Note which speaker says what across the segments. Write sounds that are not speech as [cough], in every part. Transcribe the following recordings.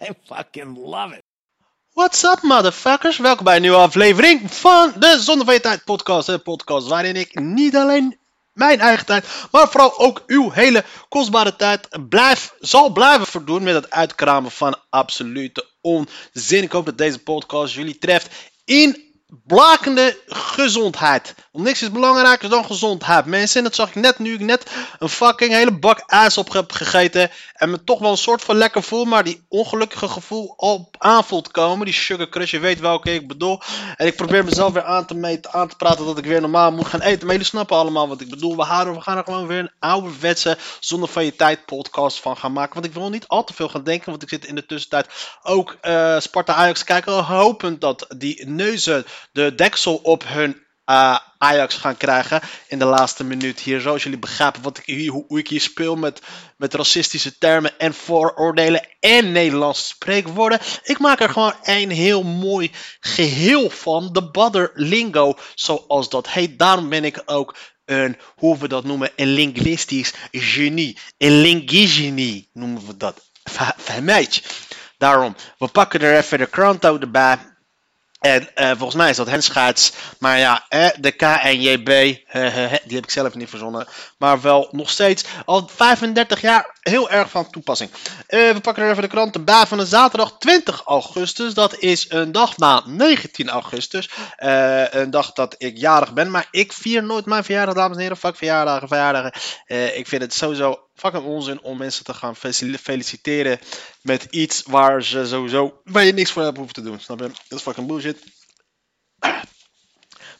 Speaker 1: [laughs] I fucking love it.
Speaker 2: What's up, motherfuckers? Welkom bij een nieuwe aflevering van de Zonde van je Tijd podcast. Een podcast waarin ik niet alleen mijn eigen tijd, maar vooral ook uw hele kostbare tijd blijf, zal blijven verdoen met het uitkramen van absolute onzin. Ik hoop dat deze podcast jullie treft in blakende gezondheid. Want niks is belangrijker dan gezondheid, mensen. En dat zag ik net nu ik net een fucking hele bak ijs op heb gegeten. En me toch wel een soort van lekker voel, maar die ongelukkige gevoel al aan voelt komen. Die sugar crush, je weet welke ik bedoel. En ik probeer mezelf weer aan te, meten, aan te praten dat ik weer normaal moet gaan eten. Maar jullie snappen allemaal wat ik bedoel. We, houden, we gaan er gewoon weer een ouderwetse zonder van je tijd podcast van gaan maken. Want ik wil niet al te veel gaan denken, want ik zit in de tussentijd ook eh, Sparta Ajax kijken. Hopend dat die neuzen de deksel op hun uh, Ajax gaan krijgen in de laatste minuut hier. Zoals jullie begrijpen wat ik hier, hoe, ik hier speel met, met racistische termen en vooroordelen en Nederlandse spreekwoorden. Ik maak er gewoon een heel mooi geheel van. De Badder Lingo, zoals dat heet. Daarom ben ik ook een, hoe we dat noemen, een linguistisch genie. Een linguigenie noemen we dat. Vermeidje. Daarom, we pakken er even de kranto erbij. En uh, volgens mij is dat henschaats. Maar ja, eh, de KNJB, die heb ik zelf niet verzonnen. Maar wel nog steeds al 35 jaar heel erg van toepassing. we pakken er even de krant erbij van de zaterdag 20 augustus. Dat is een dag na 19 augustus. een dag dat ik jarig ben. Maar ik vier nooit mijn verjaardag, dames en heren. Fuck verjaardagen, verjaardagen. ik vind het sowieso fucking onzin om mensen te gaan feliciteren met iets waar ze sowieso waar niks voor hebt hoeven te doen. Snap je? Dat is fucking bullshit.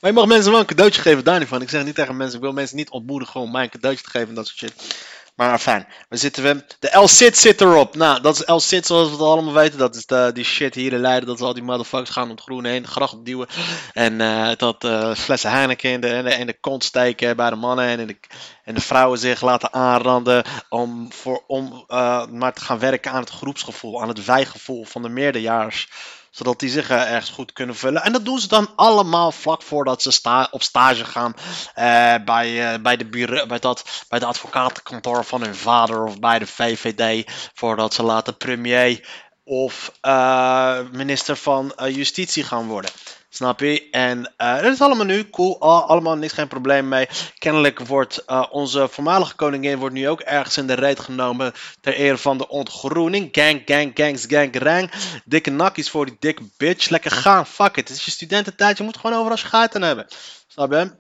Speaker 2: Maar je mag mensen wel een cadeautje geven, daar niet van. Ik zeg niet tegen mensen, ik wil mensen niet ontmoedigen om mij een cadeautje te geven en dat soort shit. Maar fijn, we zitten we. De L-Sit zit erop. Nou, dat is L-Sit zoals we het allemaal weten. Dat is de, die shit hier in Leiden. Dat is al die motherfuckers gaan om het groen heen. De gracht duwen. En uh, dat uh, flessen Heineken in de, in, de, in kont steken bij de mannen. En de, en de vrouwen zich laten aanranden. Om, voor, om maar te gaan werken aan het groepsgevoel. Aan het wijgevoel van de meerderjaars zodat die zich ergens goed kunnen vullen. En dat doen ze dan allemaal vlak voordat ze op stage gaan uh, bij, uh, bij, de bij, dat, bij de advocatenkantoor van hun vader of bij de VVD. Voordat ze later premier of uh, minister van Justitie gaan worden. Snap je? En dat is allemaal nu cool. allemaal niks, geen probleem mee. Kennelijk wordt uh, onze voormalige koningin wordt nu ook ergens in de reet genomen. Ter ere van de ontgroening. Gang, gang, gangs, gang, rang. Dikke nakkies voor die dikke bitch. Lekker gaan. Fuck it. Het is je studententijd. Je moet gewoon overal schuiten hebben. Snap je?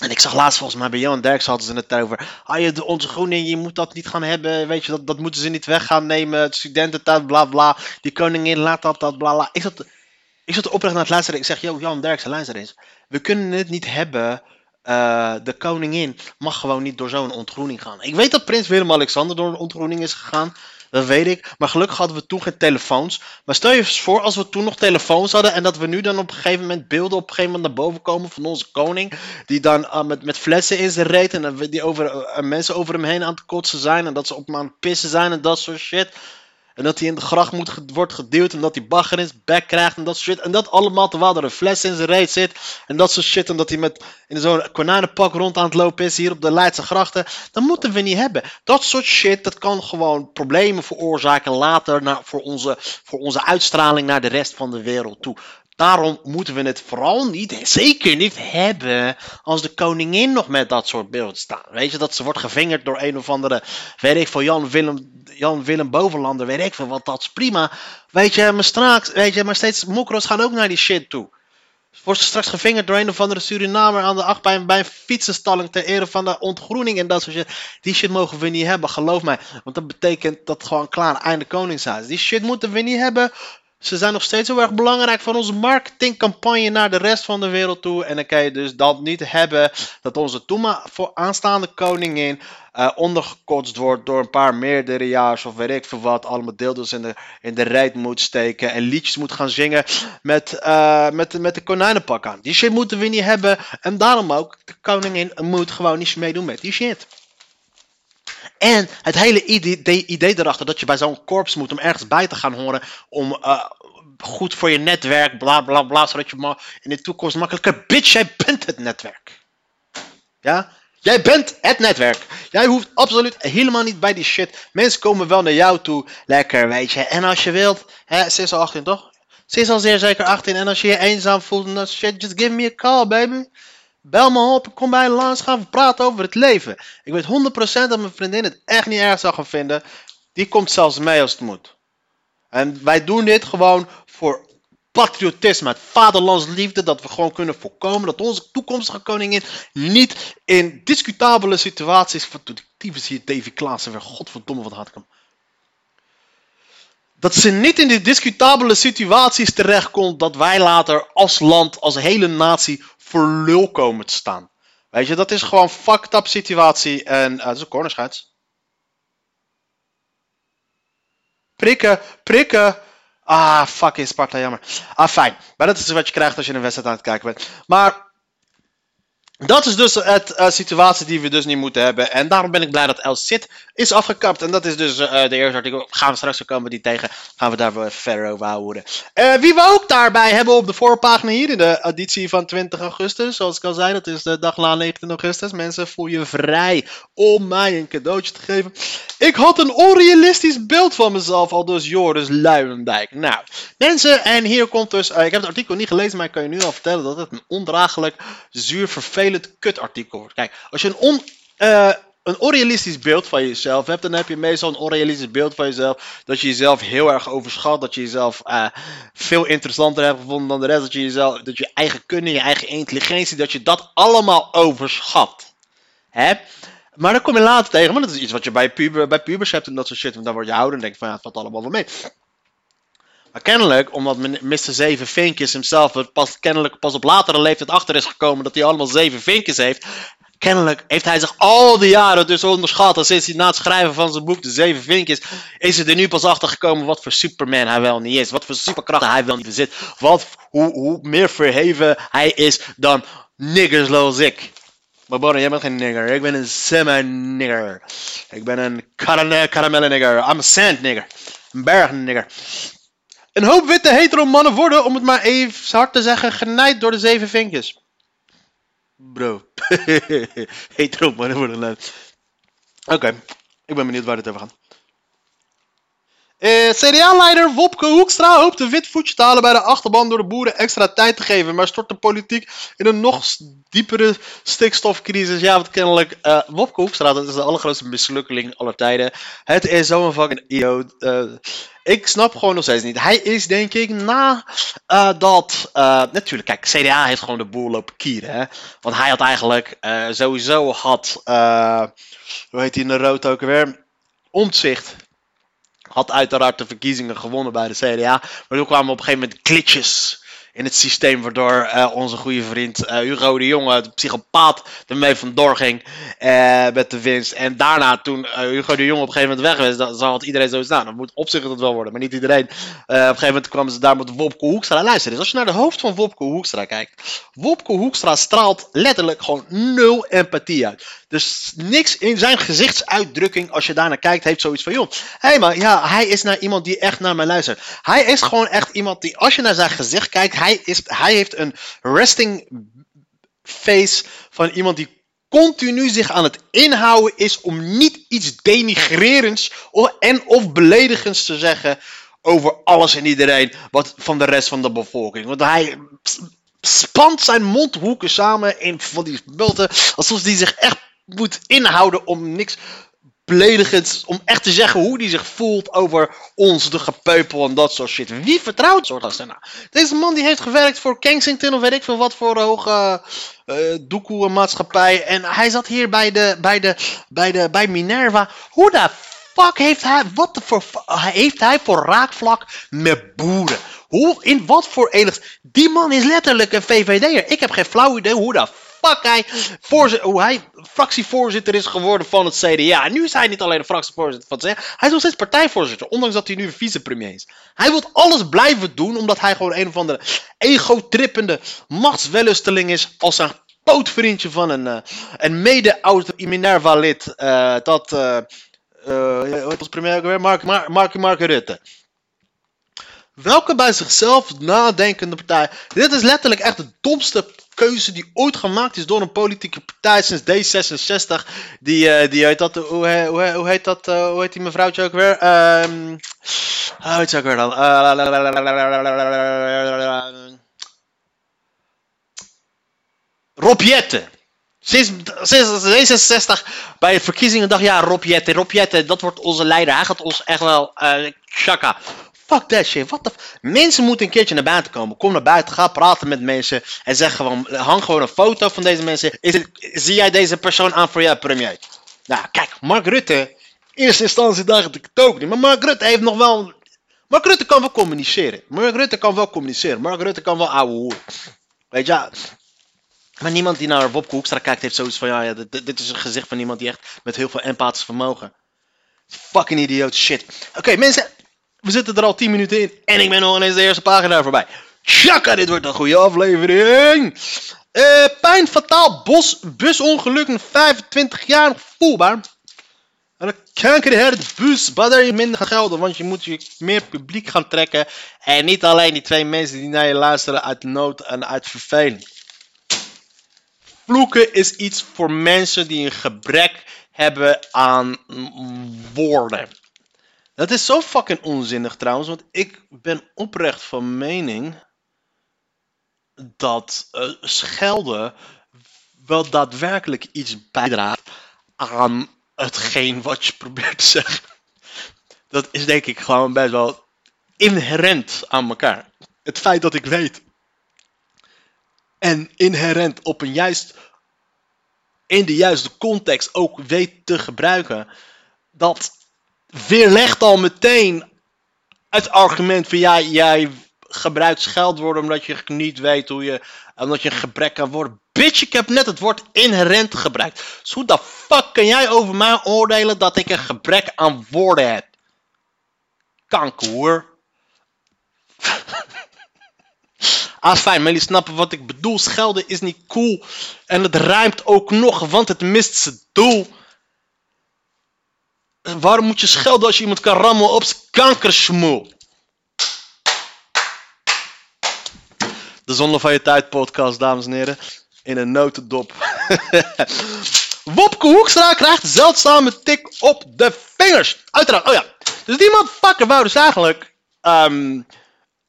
Speaker 2: En ik zag laatst volgens mij bij Johan Derks hadden ze het over. Ah, je, de ontgroening, je moet dat niet gaan hebben. Weet je, dat, dat moeten ze niet weg gaan nemen. Studententijd, bla bla. Die koningin laat dat, dat, bla bla. Ik zat ik zat oprecht naar het luisteren. Ik zeg, yo, Jan Derksen, luister eens. We kunnen het niet hebben. Uh, de koningin mag gewoon niet door zo'n ontgroening gaan. Ik weet dat prins Willem-Alexander door een ontgroening is gegaan. Dat weet ik. Maar gelukkig hadden we toen geen telefoons. Maar stel je eens voor als we toen nog telefoons hadden. En dat we nu dan op een gegeven moment beelden op een gegeven moment naar boven komen van onze koning. Die dan uh, met, met flessen in zijn reet. En die over, uh, mensen over hem heen aan het kotsen zijn. En dat ze op hem aan het pissen zijn en dat soort shit. En dat hij in de gracht moet, wordt geduwd. En dat hij bagger in zijn bek krijgt. En dat soort shit. En dat allemaal terwijl er een fles in zijn reet zit. En dat soort shit. En dat hij met in zo'n konijnenpak rond aan het lopen is. Hier op de Leidse grachten. Dat moeten we niet hebben. Dat soort shit. Dat kan gewoon problemen veroorzaken later. Naar, voor, onze, voor onze uitstraling naar de rest van de wereld toe. Daarom moeten we het vooral niet, zeker niet hebben als de koningin nog met dat soort beelden staat. Weet je, dat ze wordt gevingerd door een of andere, weet ik veel, Jan Willem, Jan Willem Bovenlander, weet ik veel wat, dat is prima. Weet je, maar straks, weet je, maar steeds mokro's gaan ook naar die shit toe. Wordt ze straks gevingerd door een of andere Surinamer aan de achtbaan bij een fietsenstalling ter ere van de ontgroening en dat soort shit. Die shit mogen we niet hebben, geloof mij. Want dat betekent dat gewoon klaar einde koningshuis. Die shit moeten we niet hebben Ze zijn nog steeds heel erg belangrijk voor onze marketingcampagne naar de rest van de wereld toe. En dan kan je dus dat niet hebben dat onze voor aanstaande koningin uh, ondergekotst wordt door een paar meerderejaars of weet ik veel wat. Allemaal deeltjes in de, in de rijt moet steken en liedjes moet gaan zingen met, uh, met, met de konijnenpak aan. Die shit moeten we niet hebben. En daarom ook, de koningin moet gewoon niet meedoen met die shit. En het hele idee, idee erachter dat je bij zo'n korps moet om ergens bij te gaan horen. Om uh, goed voor je netwerk, bla bla bla. Zodat je in de toekomst makkelijker. Bitch, jij bent het netwerk. Ja? Jij bent het netwerk. Jij hoeft absoluut helemaal niet bij die shit. Mensen komen wel naar jou toe. Lekker, weet je. En als je wilt. Hè, ze is al 18, toch? Ze is al zeer zeker 18. En als je je eenzaam voelt. Dan shit, just give me a call, baby. Bel me op, kom bij langs, gaan we praten over het leven. Ik weet 100% dat mijn vriendin het echt niet erg zou gaan vinden. Die komt zelfs mee als het moet. En wij doen dit gewoon voor patriotisme, het vaderlandsliefde, dat we gewoon kunnen voorkomen dat onze toekomstige koningin niet in discutabele situaties. Wat doet tyfus hier Davy Klaassen weer? Godverdomme, wat had ik hem. Dat ze niet in die discutabele situaties terechtkomt dat wij later als land, als hele natie voor lul komen te staan. Weet je, dat is gewoon fucked up situatie. En uh, dat is een cornerscheids. Prikken, prikken. Ah, fucking Sparta, jammer. Ah, fijn. Maar dat is wat je krijgt als je een wedstrijd aan het kijken bent. Maar dat is dus het uh, situatie die we dus niet moeten hebben. En daarom ben ik blij dat El Cid is afgekapt. En dat is dus uh, de eerste artikel. Gaan we straks komen die tegen. Gaan we daar weer verder over houden. Uh, wie we ook daarbij hebben op de voorpagina hier in de editie van 20 augustus. Zoals ik al zei, dat is de dag na 19 augustus. Mensen, voel je vrij om mij een cadeautje te geven. Ik had een onrealistisch beeld van mezelf, al dus Joris Luijendijk. Nou, mensen, en hier komt dus... ik heb het artikel niet gelezen, maar ik kan je nu al vertellen dat het een ondraaglijk, zuur, vervelend vervelend kutartikel wordt. Kijk, als je een, on, uh, een onrealistisch beeld van jezelf hebt, dan heb je meestal een onrealistisch beeld van jezelf. Dat je jezelf heel erg overschat. Dat je jezelf uh, veel interessanter hebt gevonden dan de rest. Dat je jezelf, dat je eigen kunnen, je eigen intelligentie, dat je dat allemaal overschat. Hè? Maar dan kom je later tegen, want dat is iets wat je bij, puber, bij pubers hebt en dat soort shit. Want dan word je ouder en denk je van ja, het valt allemaal wel mee. Maar kennelijk, omdat Mr. Zeven Vinkjes hemzelf pas, kennelijk pas op latere leeftijd achter is gekomen dat hij allemaal zeven vinkjes heeft. Kennelijk heeft hij zich al die jaren dus onderschat. En sinds hij na het schrijven van zijn boek De Zeven Vinkjes is hij er nu pas achter gekomen wat voor Superman hij wel niet is. Wat voor superkrachten hij wel niet bezit. Wat, hoe, hoe meer verheven hij is dan niggers zoals ik. Maar Bonnie, jij bent geen nigger. Ik ben een semi-nigger. Ik ben een caramelle nigger. I'm a sand nigger. Een berg nigger. Een hoop witte hetero mannen worden, om het maar even hard te zeggen, genaaid door de zeven vinkjes. Bro. [laughs] hetero mannen worden genaaid. Oké, ik ben benieuwd waar dit over gaat. Uh, CDA-leider Wopke Hoekstra hoopt een wit voetje te halen bij de achterban door de boeren extra tijd te geven, maar stort de politiek in een nog diepere stikstofcrisis. Ja, want kennelijk, uh, Wopke Hoekstra, dat is de allergrootste mislukkeling aller tijden. Het is zo'n fucking idioot. Uh, ik snap gewoon nog steeds niet. Hij is denk ik na uh, dat. Natuurlijk, kijk, CDA heeft gewoon de boel lopen kieren. Hè? Want hij had eigenlijk sowieso had. hoe heet hij in de rood ook weer? Omtzigt. Had uiteraard de verkiezingen gewonnen bij de CDA. Maar toen kwamen op een gegeven moment glitches in het systeem. Waardoor uh, onze goede vriend uh, Hugo de Jonge, de psychopaat, ermee vandoor ging uh, met de winst. En daarna, toen Hugo de Jonge op een gegeven moment weg was, dan had iedereen zo staan. Dat moet op zich dat wel worden, maar niet iedereen. op een gegeven moment kwamen ze daar met Wopke Hoekstra. Luister, dus als je naar de hoofd van Wopke Hoekstra kijkt. Wopke Hoekstra straalt letterlijk gewoon nul empathie uit. Dus niks in zijn gezichtsuitdrukking, als je daarnaar kijkt, heeft zoiets van: joh, hé hey maar ja, hij is naar iemand die echt naar mij luistert. Hij is gewoon echt iemand die, als je naar zijn gezicht kijkt, hij, is, hij heeft een resting face van iemand die continu zich aan het inhouden is om niet iets denigrerends en of beledigends te zeggen over alles en iedereen wat van de rest van de bevolking. Want hij spant zijn mondhoeken samen in van die bulten alsof hij zich echt moet inhouden om niks beledigend, om echt te zeggen hoe hij zich voelt over ons, de gepeupel en dat soort shit. Wie vertrouwt zo dat nou? Deze man die heeft gewerkt voor Kensington of weet ik veel wat voor hoge uh, maatschappij. En hij zat hier bij de, bij de, bij de, bij Minerva. Hoe de fuck heeft hij, wat de voor, heeft hij voor raakvlak met boeren? Hoe, in wat voor enig... Die man is letterlijk een VVD'er. Ik heb geen flauw idee hoe de hij, hoe hij fractievoorzitter is geworden van het CDA. Nu is hij niet alleen de fractievoorzitter van het CDA. Hij is nog steeds partijvoorzitter, ondanks dat hij nu vicepremier is. Hij wil alles blijven doen, omdat hij gewoon een of andere ego-trippende machtswellusteling is als een pootvriendje van een, uh, een mede-oud Minerva-lid. Uh, dat, uh, heet ons premier ook weer? Mark, Mark, Mark Rutte. Welke bij zichzelf nadenkende partij. Dit is letterlijk echt de domste keuze die ooit gemaakt is door een politieke partij sinds D66. Die, uh, die heet dat, hoe, hoe, hoe heet dat, uh, hoe heet die mevrouwtje ook weer? Um, hoe heet ze ook weer dan? Uh, Rob. Sinds, sinds D66 bij de verkiezingen dacht ja, Rob Jetten, Rob dat wordt onze leider. Hij gaat ons echt wel, uh, chaka. Fuck that shit. What the mensen moeten een keertje naar buiten komen. Kom naar buiten, ga praten met mensen. En zeg gewoon, hang gewoon een foto van deze mensen. Is het, zie jij deze persoon aan voor jou, premier? Nou, kijk, Mark Rutte. In eerste instantie dacht ik het ook niet. Maar Mark Rutte heeft nog wel. Mark Rutte kan wel communiceren. Mark Rutte kan wel communiceren. Mark Rutte kan wel ouwe hoer. Weet je, maar niemand die naar Wopke Hoekstra kijkt heeft zoiets van, ja, ja dit, dit, is een gezicht van iemand die echt met heel veel empathisch vermogen. Fucking idioot shit. Oké, mensen, we zitten er al 10 minuten in en ik ben nog ineens de eerste pagina voorbij. Tjaka, dit wordt een goede aflevering. Uh, pijn, fataal, bos, busongeluk, 25 jaar voelbaar. En een kankerherde bus, waar je minder gelden, want je moet je meer publiek gaan trekken. En niet alleen die twee mensen die naar je luisteren uit nood en uit verveling. Vloeken is iets voor mensen die een gebrek hebben aan woorden. Dat is zo fucking onzinnig trouwens, want ik ben oprecht van mening dat uh, schelden wel daadwerkelijk iets bijdraagt aan hetgeen wat je probeert te zeggen. Dat is denk ik gewoon best wel inherent aan elkaar. Het feit dat ik weet en inherent op een juist in de juiste context ook weet te gebruiken, dat weerlegt al meteen het argument van ja, jij gebruikt scheldwoorden omdat je niet weet hoe je, omdat je een gebrek aan woorden. Bitch, ik heb net het woord inherent gebruikt. Dus hoe de fuck kan jij over mij oordelen dat ik een gebrek aan woorden heb? Kanker Ah, [laughs] fijn, maar jullie snappen wat ik bedoel. Schelden is niet cool. En het ruimt ook nog, want het mist zijn doel. Waarom moet je schelden als je iemand kan rammen op kankersmoel? De Zonde van je Tijd podcast, dames en heren. In een notendop. [laughs] Wopke Hoekstra krijgt zeldzame tik op de vingers. Uiteraard, oh ja. Dus die motherfucker wou dus eigenlijk... Um,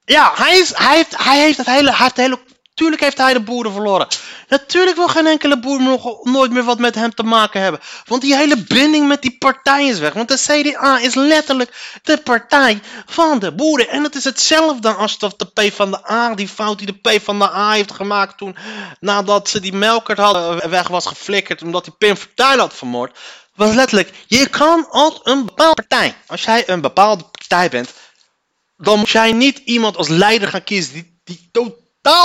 Speaker 2: ja, hij, is, hij, heeft, hij heeft het hele, hij heeft hele Tuurlijk heeft hij de boeren verloren. Natuurlijk wil geen enkele boer nog nooit meer wat met hem te maken hebben. Want die hele binding met die partij is weg. Want de CDA is letterlijk de partij van de boeren. En het is hetzelfde als de P van de A, die fout die de P van de A heeft gemaakt toen. Nadat ze die melkert hadden weg was geflikkerd. Omdat hij Pim Fortuyn had vermoord. Was letterlijk, je kan als een bepaalde partij. Als jij een bepaalde partij bent. Dan moet jij niet iemand als leider gaan kiezen die, die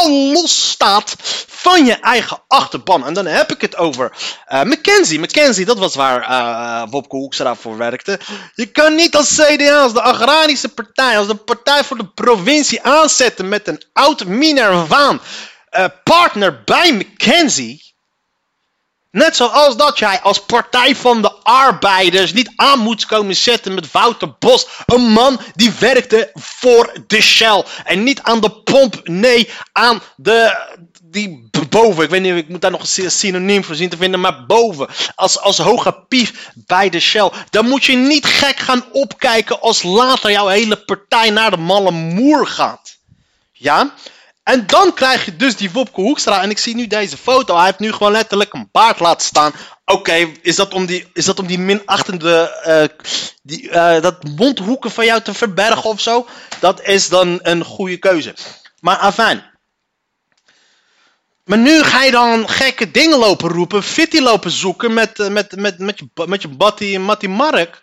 Speaker 2: los staat van je eigen achterban. En dan heb ik het over uh, Mackenzie. Mackenzie, dat was waar uh, Wopke Hoekstra voor werkte. Je kan niet als CDA, als de agrarische partij, als de partij voor de provincie aanzetten met een oud Minervaan uh, partner bij Mackenzie. Net zoals dat jij als Partij van de Arbeiders niet aan moet komen zetten met Wouter Bos. Een man die werkte voor de Shell. En niet aan de pomp, nee, aan de, die boven. Ik weet niet, ik moet daar nog een synoniem voor zien te vinden, maar boven. Als, als hoge pief bij de Shell. Dan moet je niet gek gaan opkijken als later jouw hele partij naar de malle moer gaat. Ja? En dan krijg je dus die Wopke Hoekstra. En ik zie nu deze foto. Hij heeft nu gewoon letterlijk een baard laten staan. Oké, is, dat om die, is dat om die minachtende. Uh, die, uh, dat mondhoeken van jou te verbergen of zo? Dat is dan een goede keuze. Maar afijn. Maar nu ga je dan gekke dingen lopen roepen. Fitty lopen zoeken met, uh, met, met, met, je, met je Batty en Matty Mark.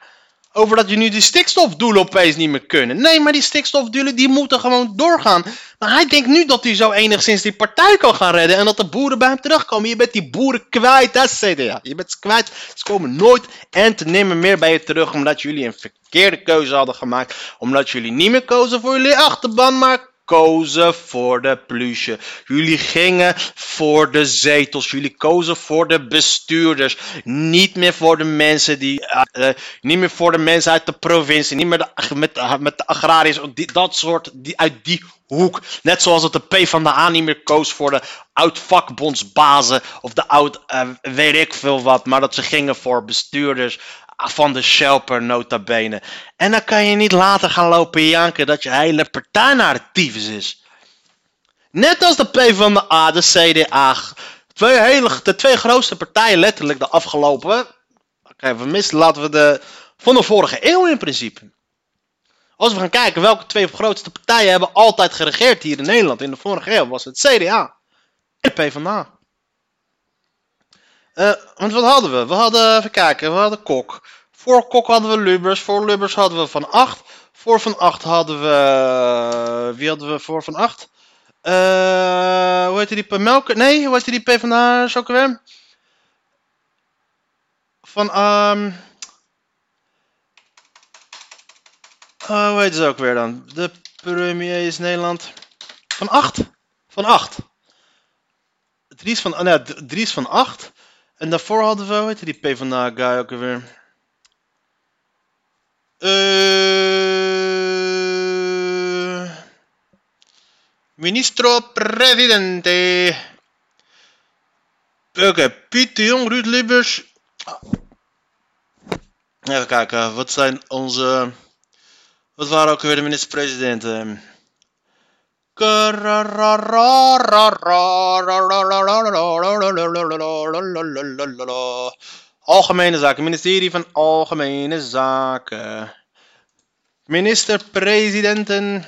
Speaker 2: Over dat je nu die stikstofdoelen opeens niet meer kunnen. Nee, maar die stikstofdoelen die moeten gewoon doorgaan. Maar hij denkt nu dat hij zo enigszins die partij kan gaan redden. En dat de boeren bij hem terugkomen. Je bent die boeren kwijt, hè, CDA. Je bent ze kwijt. Ze komen nooit en te nimmer meer bij je terug. Omdat jullie een verkeerde keuze hadden gemaakt. Omdat jullie niet meer kozen voor jullie achterban. Maar kozen voor de plusje. Jullie gingen voor de zetels. Jullie kozen voor de bestuurders. Niet meer voor de mensen die. eh, eh, niet meer voor de mensen uit de provincie. Niet meer met, de- met de agrariërs. Dat soort. Die, uit die hoek. Net zoals het de P van de A niet meer koos voor de oud-vakbondsbazen. Of de oud. eh, weet ik veel wat. Maar dat ze gingen voor bestuurders. Van de Shelper nota bene. En dan kan je niet later gaan lopen janken dat je hele partij naar de tyfus is. Net als de PvdA, de CDA. Twee hele, de twee grootste partijen letterlijk de afgelopen... Oké, we laten we de... Van de vorige eeuw in principe. Als we gaan kijken welke twee grootste partijen hebben altijd geregeerd hier in Nederland. In de vorige eeuw was het CDA en de PvdA. Eh, want wat hadden we? We hadden, even kijken, we hadden Kok. Voor Kok hadden we Lubbers. Voor Lubbers hadden we Van Acht. Voor Van Acht hadden we... Wie hadden we voor Van Acht? Eh, hoe heette die? Melker? Nee, hoe heette die PvdA ook alweer? Van, ehm... Oh, hoe heet ze ook weer dan? De premier is Nederland. Van Acht? Van Acht. Dries van, Dries van Acht. En daarvoor hadden we, heette die PvdA guy ook alweer? Eh... Ministro Presidente. Oké, Piet de Jong, Ruud. Even kijken, wat zijn onze... Wat waren ook weer de minister-presidenten? Algemene Zaken, ministerie van Algemene Zaken. Minister-presidenten.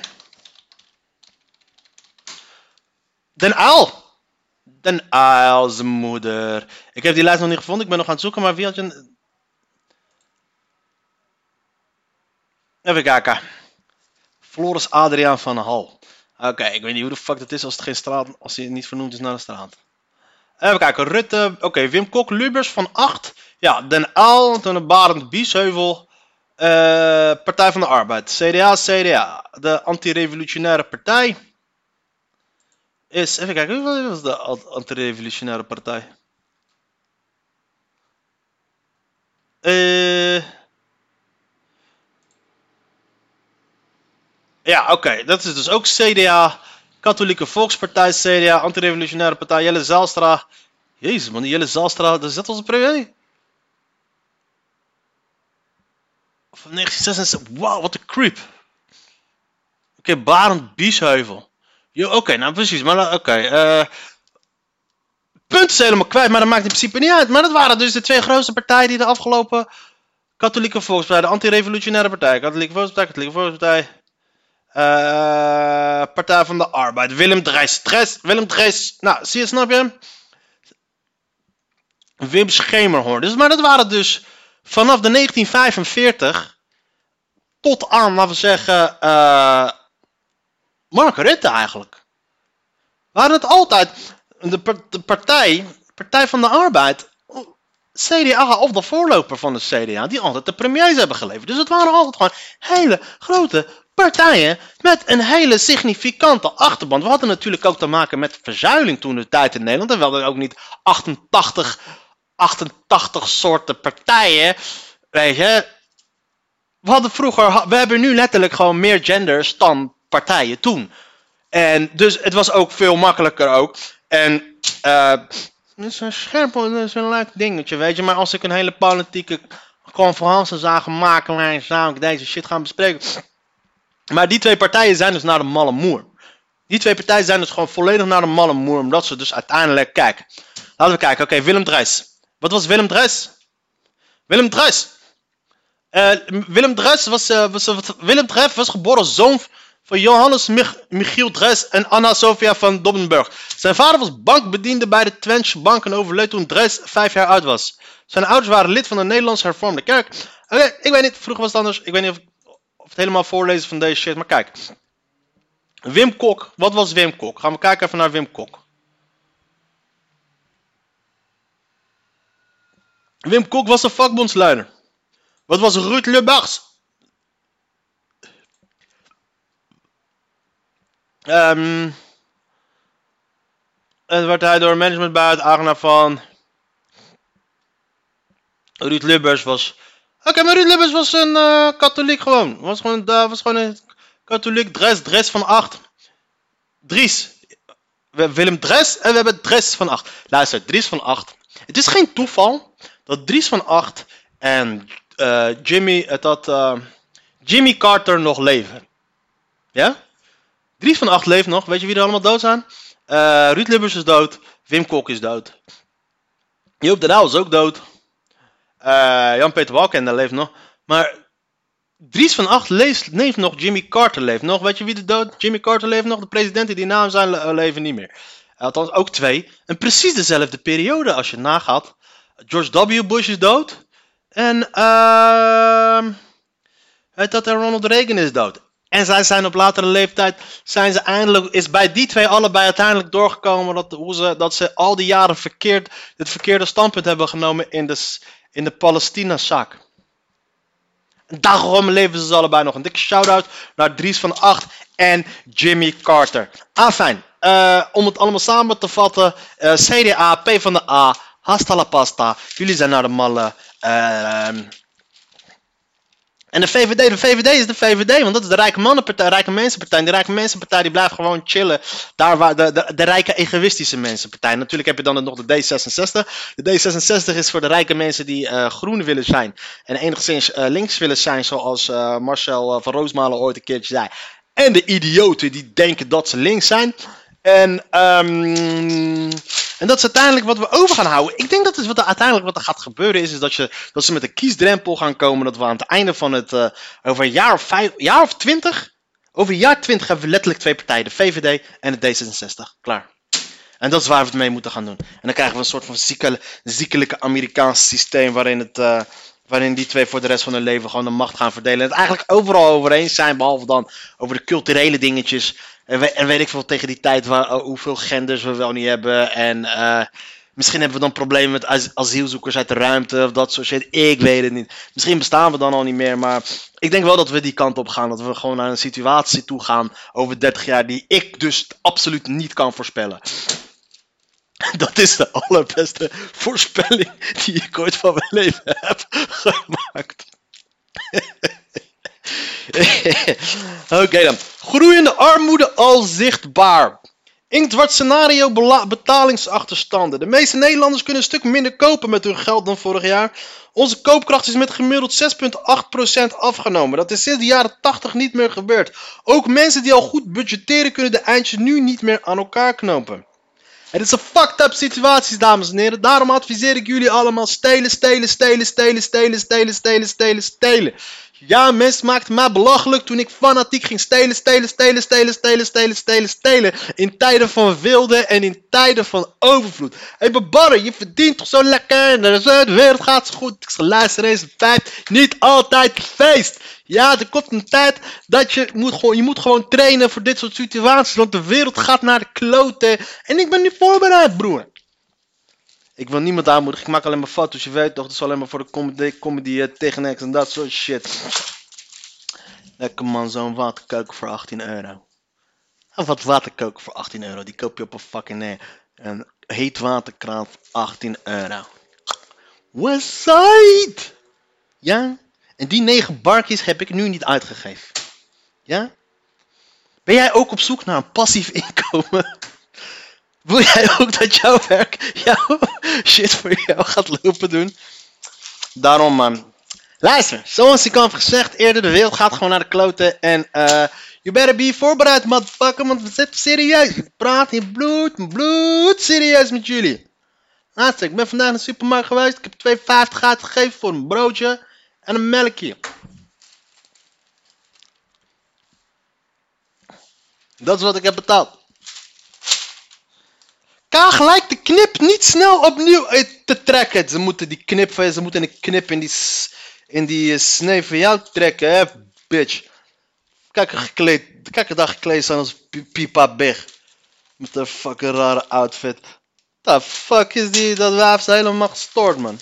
Speaker 2: Den Uil. Den zijn moeder. Ik heb die lijst nog niet gevonden, ik ben nog aan het zoeken, maar wie had je... Even kijken. Floris Adriaan van Hal. Oké, ik weet niet hoe de fuck dat is als het geen straat, als hij niet vernoemd is naar de straat. Even kijken, Rutte, oké, Wim Kok, Lubers van 8. Ja, Den Uil, toen Barend Biesheuvel. eh, Partij van de Arbeid, CDA, CDA. De anti-revolutionaire partij is, even kijken, wat was de an- anti-revolutionaire partij? Eh... Ja, oké. Dat is dus ook CDA. Katholieke Volkspartij, CDA. Antirevolutionaire Partij, Jelle Zaalstra. Jezus man, die Jelle Zaalstra, is dat onze premier? Van 1966. Wauw, wat een creep. Oké, Barend Biesheuvel. Oké, nou precies. Maar dan- oké. eh punt is helemaal kwijt, maar dat maakt in principe niet uit. Maar dat waren dus de twee grootste partijen die de afgelopen... Katholieke Volkspartij, de Antirevolutionaire Partij. Katholieke Volkspartij, Katholieke Volkspartij. Eh, Partij van de Arbeid. Willem Drees. Willem Drees. Nou, zie je, snap je? Wim Schemerhoorn. Dus, maar dat waren dus vanaf de 1945 tot aan, laten we zeggen, eh Mark Rutte eigenlijk. Waren het altijd de, de partij, Partij van de Arbeid, CDA of de voorloper van de CDA, die altijd de premiers hebben geleverd. Dus het waren altijd gewoon hele grote partijen met een hele significante achterban. We hadden natuurlijk ook te maken met verzuiling toen de tijd in Nederland. En we ook niet 88, 88 soorten partijen. Weet je, we hadden vroeger, we hebben nu letterlijk gewoon meer genders dan partijen toen. En dus het was ook veel makkelijker ook. En eh, dat is een scherp, dat is een leuk dingetje, weet je. Maar als ik een hele politieke conferentie zou gaan maken, zou ik deze shit gaan bespreken. Maar die twee partijen zijn dus naar de malle moer. Die twee partijen zijn dus gewoon volledig naar de malle moer, omdat ze dus uiteindelijk, kijk. Laten we kijken, oké, Willem Drees. Wat was Willem Drees? Willem Drees. Eh, Willem Drees was, eh, was, was- Willem Drees was geboren zoon van Johannes Mich- Michiel Dres en Anna Sofia van Dobbenburg. Zijn vader was bankbediende bij de Twentse Bank en overleed toen Dres vijf jaar oud was. Zijn ouders waren lid van de Nederlandse Hervormde Kerk. Oké, ik weet niet, vroeger was het anders. Ik weet niet of, of helemaal voorlezen van deze shit, maar kijk. Wim Kok, wat was Wim Kok? Gaan we kijken even naar Wim Kok. Wim Kok was een vakbondsleider. Wat was Ruud Lubbers? Ehm en werd hij door management het eigenaar van Ruud Lubbers was. Oké, maar Ruud Lubbers was een eh, katholiek gewoon. Was gewoon, uh, was gewoon een katholiek. Dres, Dres van 8. Dries. We hebben Willem Dres en we hebben Dres van 8. Luister, Dries van 8. Het is geen toeval dat Dries van 8 en eh, Jimmy, eh, dat, Jimmy Carter nog leven. Ja? Dries van 8 leeft nog. Weet je wie er allemaal dood zijn? Ruud Lubbers is dood. Wim Kok is dood. Joop de Rauw is ook dood. Eh, Jan-Peter Balkenende leeft nog. Maar Dries van Acht leeft, leeft nog. Jimmy Carter leeft nog. Weet je wie er dood? Jimmy Carter leeft nog. De presidenten die naam zijn le- leven niet meer. Althans, ook twee. En precies dezelfde periode als je nagaat. George W. Bush is dood. En weet dat er Ronald Reagan is dood. En zij zijn op latere leeftijd, zijn ze eindelijk, is bij die twee allebei uiteindelijk doorgekomen dat, hoe ze, dat ze al die jaren verkeerd, het verkeerde standpunt hebben genomen in de, in de Palestina-zaak. Daarom leven ze allebei nog. Een dikke shout-out naar Dries van Acht en Jimmy Carter. Afijn, eh, om het allemaal samen te vatten. eh, CDA, P van de A, hasta la pasta. Jullie zijn naar de malle. ehm en de VVD, de VVD is de VVD, want dat is de rijke mannenpartij, rijke mensenpartij. En die rijke mensenpartij die blijft gewoon chillen. Daar waar de, de, de rijke egoïstische mensenpartij. Natuurlijk heb je dan nog de D66. De D66 is voor de rijke mensen die eh, groen willen zijn. En enigszins eh, links willen zijn, zoals eh, Marcel van Roosmalen ooit een keertje zei. En de idioten die denken dat ze links zijn. En, ehm, en dat is uiteindelijk wat we over gaan houden. Ik denk dat is wat er uiteindelijk wat er gaat gebeuren is, is dat, je, dat ze met een kiesdrempel gaan komen. Dat we aan het einde van het, eh, over een jaar of jaar of twintig, over een jaar twintig hebben we letterlijk twee partijen. De VVD en de D66. Klaar. En dat is waar we het mee moeten gaan doen. En dan krijgen we een soort van ziekelijke Amerikaans systeem waarin, het, eh, waarin die twee voor de rest van hun leven gewoon de macht gaan verdelen. En het eigenlijk overal over eens zijn, behalve dan over de culturele dingetjes. En, en weet ik veel tegen die tijd waar, oh, hoeveel genders we wel niet hebben. En eh, misschien hebben we dan problemen met as- asielzoekers uit de ruimte of dat soort shit. Ik weet het niet. Misschien bestaan we dan al niet meer. Maar ik denk wel dat we die kant op gaan. Dat we gewoon naar een situatie toe gaan over 30 jaar die ik dus absoluut niet kan voorspellen. [laughs] Dat is de allerbeste voorspelling die ik ooit van mijn leven heb [laughs] gemaakt. [laughs] [laughs] Oké dan. Groeiende armoede al zichtbaar. Inktwart scenario betalingsachterstanden. De meeste Nederlanders kunnen een stuk minder kopen met hun geld dan vorig jaar. Onze koopkracht is met gemiddeld 6,8% afgenomen. Dat is sinds de jaren 80 niet meer gebeurd. Ook mensen die al goed budgetteren kunnen de eindjes nu niet meer aan elkaar knopen. Het is een fucked up situatie, dames en heren. Daarom adviseer ik jullie allemaal stelen, stelen, stelen, stelen, stelen, stelen, stelen, stelen, stelen. Ja, mensen maakten mij belachelijk toen ik fanatiek ging stelen, stelen, stelen, stelen, stelen, stelen, stelen, stelen. In tijden van wilde en in tijden van overvloed. Hé, hey, Babarre, je verdient toch zo lekker en de wereld gaat zo goed. Ik zal luisteren eens een vijf. Niet altijd feest. Ja, er komt een tijd dat je moet, gewoon, je moet gewoon trainen voor dit soort situaties. Want de wereld gaat naar de kloten. En ik ben nu voorbereid, broer. Ik wil niemand aanmoedigen. Ik maak alleen maar foto's. Je weet toch, dat is alleen maar voor de comedy, comedy eh, tegen niks en dat soort shit. Lekker man, zo'n waterkoker voor 18 euro. En wat waterkoker voor 18 euro? Die koop je op een fucking eh, een heet waterkraan voor 18 euro. Westside! Ja? En die 9 barkjes heb ik nu niet uitgegeven. Ja? Ben jij ook op zoek naar een passief [laughs] inkomen? Wil jij ook dat jouw werk jouw shit voor jou gaat lopen doen? Daarom man. Luister, zoals ik al heb gezegd eerder, de wereld gaat gewoon naar de kloten. En eh, you better be voorbereid, motherfucker, want we zitten serieus. Ik praat in bloed, bloed serieus met jullie. Luister, ik ben vandaag in de supermarkt geweest. Ik heb 2,50 uitgegeven voor een broodje en een melkje. Dat is wat ik heb betaald. Ka gelijk de knip niet snel opnieuw te trekken. Ze moeten die knip, ze moeten een knip in die, in die eh, snee van jou trekken, hè, bitch. Kijk er gekleed, kijk gekleed zijn als Pi- Pipa Big. Met een fucking rare outfit. The fuck is die, dat wijf is helemaal gestoord, man.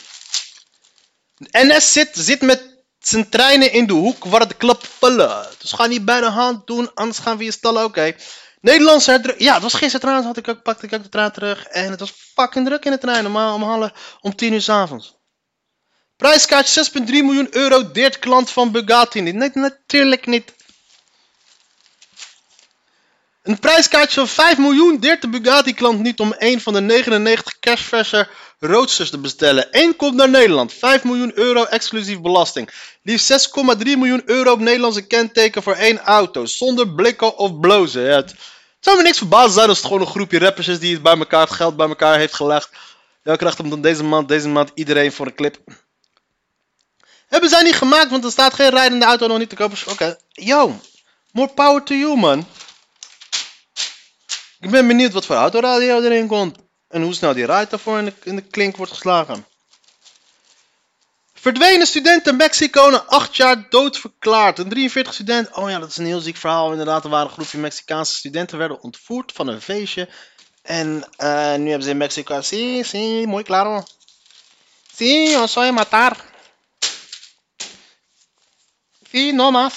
Speaker 2: NS zit, zit met zijn treinen in de hoek waar de klap vallen. Dus ga niet bij de hand doen, anders gaan we je stallen, oké. Nederlandse. Ja, het was gisteren trouwens, had ik ook, pakte ik ook de trein terug. En het was fucking druk in de trein, normaal om, half, om 10 uur 's avonds. Prijskaartje 6,3 miljoen euro, deert klant van Bugatti niet. Nee, natuurlijk niet. Een prijskaartje van 5 miljoen deert de Bugatti-klant niet om een van de 99 cashverse roadsters te bestellen. Eén komt naar Nederland, 5 miljoen euro exclusief belasting. Liefst 6,3 miljoen euro op Nederlandse kenteken voor één auto, zonder blikken of blozen. Het, zou me niks verbazen zijn als het gewoon een groepje rappers is die het bij elkaar, het geld bij elkaar heeft gelegd. Ja, krijgt hem dan deze maand, deze maand iedereen voor een clip. Hebben zij niet gemaakt, want er staat geen rijdende auto nog niet te kopen. Oké, yo, more power to you, man. Ik ben benieuwd wat voor autoradio erin komt. En hoe snel die rijdt daarvoor in de, in de klink wordt geslagen. Verdwenen student in Mexico na acht jaar dood verklaard. Een 43 student. Oh ja, dat is een heel ziek verhaal. Inderdaad, er waren een groepje Mexicaanse studenten werden ontvoerd van een feestje. En eh, nu hebben ze in Mexico. Sí, sí, muy claro. Sí, yo soy matar. Sí, no más.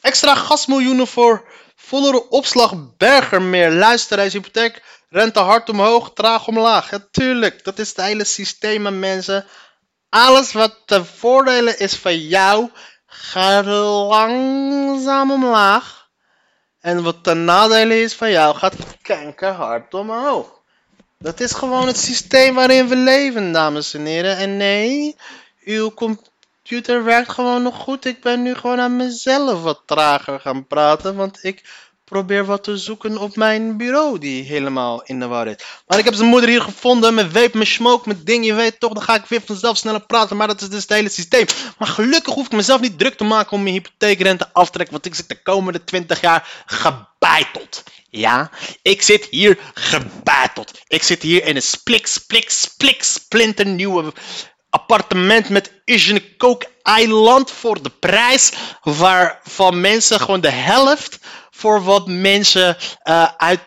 Speaker 2: Extra gasmiljoenen voor vollere opslag Bergermeer. Luister eens, hypotheek. Rente hard omhoog, traag omlaag. Ja, tuurlijk. Dat is het hele systeem, mensen. Alles wat te voordelen is van jou, gaat langzaam omlaag. En wat ten nadele is van jou, gaat hard omhoog. Dat is gewoon het systeem waarin we leven, dames en heren. En nee, uw computer werkt gewoon nog goed. Ik ben nu gewoon aan mezelf wat trager gaan praten, want ik probeer wat te zoeken op mijn bureau die helemaal in de war is. Maar ik heb zijn moeder hier gevonden, met vape, met smoke, met ding, je weet toch, dan ga ik weer vanzelf sneller praten, maar dat is dus het hele systeem. Maar gelukkig hoef ik mezelf niet druk te maken om mijn hypotheekrente af te want ik zit de komende 20 jaar gebeiteld. Ja, ik zit hier gebeiteld. Ik zit hier in een splik, splik, splik, splinternieuwe appartement met Asian Coke eiland voor de prijs waarvan mensen gewoon de helft voor wat mensen eh uit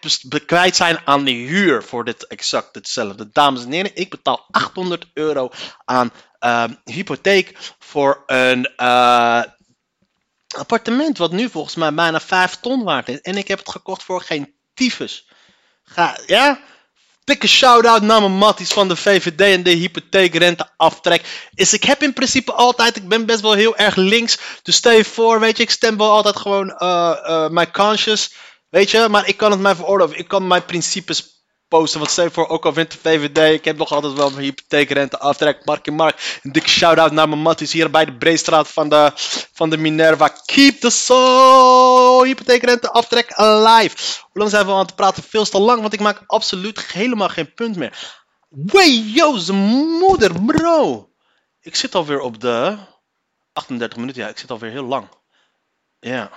Speaker 2: kwijt zijn aan de huur voor dit exact hetzelfde. Dames en heren, ik betaal 800 euro aan eh, hypotheek voor een eh, appartement wat nu volgens mij bijna 5 ton waard is. En ik heb het gekocht voor geen tyfus. Ga, ja? Dikke shout-out naar mijn matties van de VVD en de hypotheekrente aftrek. Is ik heb in principe altijd, ik ben best wel heel erg links. Dus stel je voor, weet je, ik stem wel altijd gewoon eh eh mijn conscience. Weet je, maar ik kan het mij veroorloven. Ik kan mijn principes posten. Want stel voor, ook al vindt de VVD, ik heb nog altijd wel mijn hypotheekrente aftrek. Mark Mark, een dikke shout-out naar mijn matties hier bij de Breestraat van de, van de Minerva. Keep the soul hypotheekrente aftrek alive. Hoe lang zijn we aan het praten? Veel te lang, want ik maak absoluut helemaal geen punt meer. Wey, yo, zijn moeder, bro. Ik zit alweer op de 38 minuten. Ja, ik zit alweer heel lang. Ja.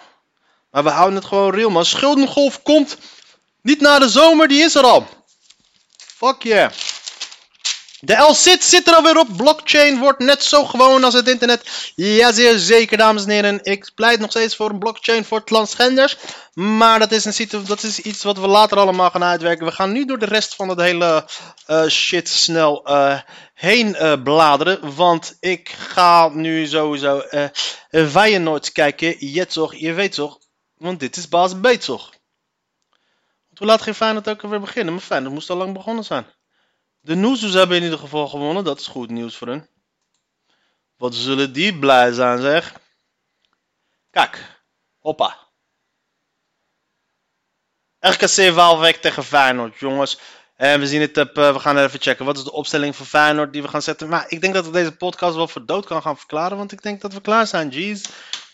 Speaker 2: Maar we houden het gewoon real, man. Schuldengolf komt niet na de zomer, die is er al. Fuck. De L-SIT zit er alweer op. Blockchain wordt net zo gewoon als het internet. Ja, zeer zeker, dames en heren. Ik pleit nog steeds voor een blockchain voor transgenders. Maar dat is, een dat is iets wat we later allemaal gaan uitwerken. We gaan nu door de rest van het hele eh, shit snel eh, heen eh, bladeren. Want ik ga nu sowieso eh Feyenoord kijken. Je toch, je weet toch. Want dit is baas Beet hoe laat geen Feyenoord ook alweer beginnen? Maar Feyenoord moest al lang begonnen zijn. De Noezoes hebben in ieder geval gewonnen. Dat is goed nieuws voor hun. Wat zullen die blij zijn, zeg. Kijk. Hoppa. RKC Waalwijk tegen Feyenoord, jongens. En we zien het op, eh, we gaan even checken. Wat is de opstelling voor Feyenoord die we gaan zetten? Maar ik denk dat ik deze podcast wel voor dood kan gaan verklaren. Want ik denk dat we klaar zijn, G's.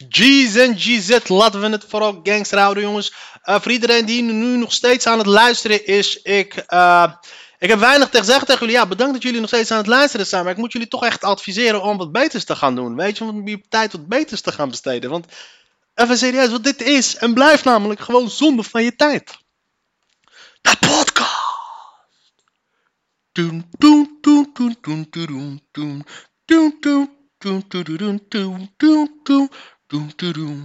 Speaker 2: G's en GZ, laten we het vooral gangster houden, jongens. Eh, voor iedereen die nu nog steeds aan het luisteren is, ik... eh, ik heb weinig te zeggen tegen jullie. Ja, bedankt dat jullie nog steeds aan het luisteren zijn. Maar ik moet jullie toch echt adviseren om wat beters te gaan doen. Weet je, om je tijd wat beters te gaan besteden. Want Even serieus, want dit is en blijft namelijk gewoon zonde van je tijd. De podcast. Doen, doen, doen, doen, doen, Tum, turum.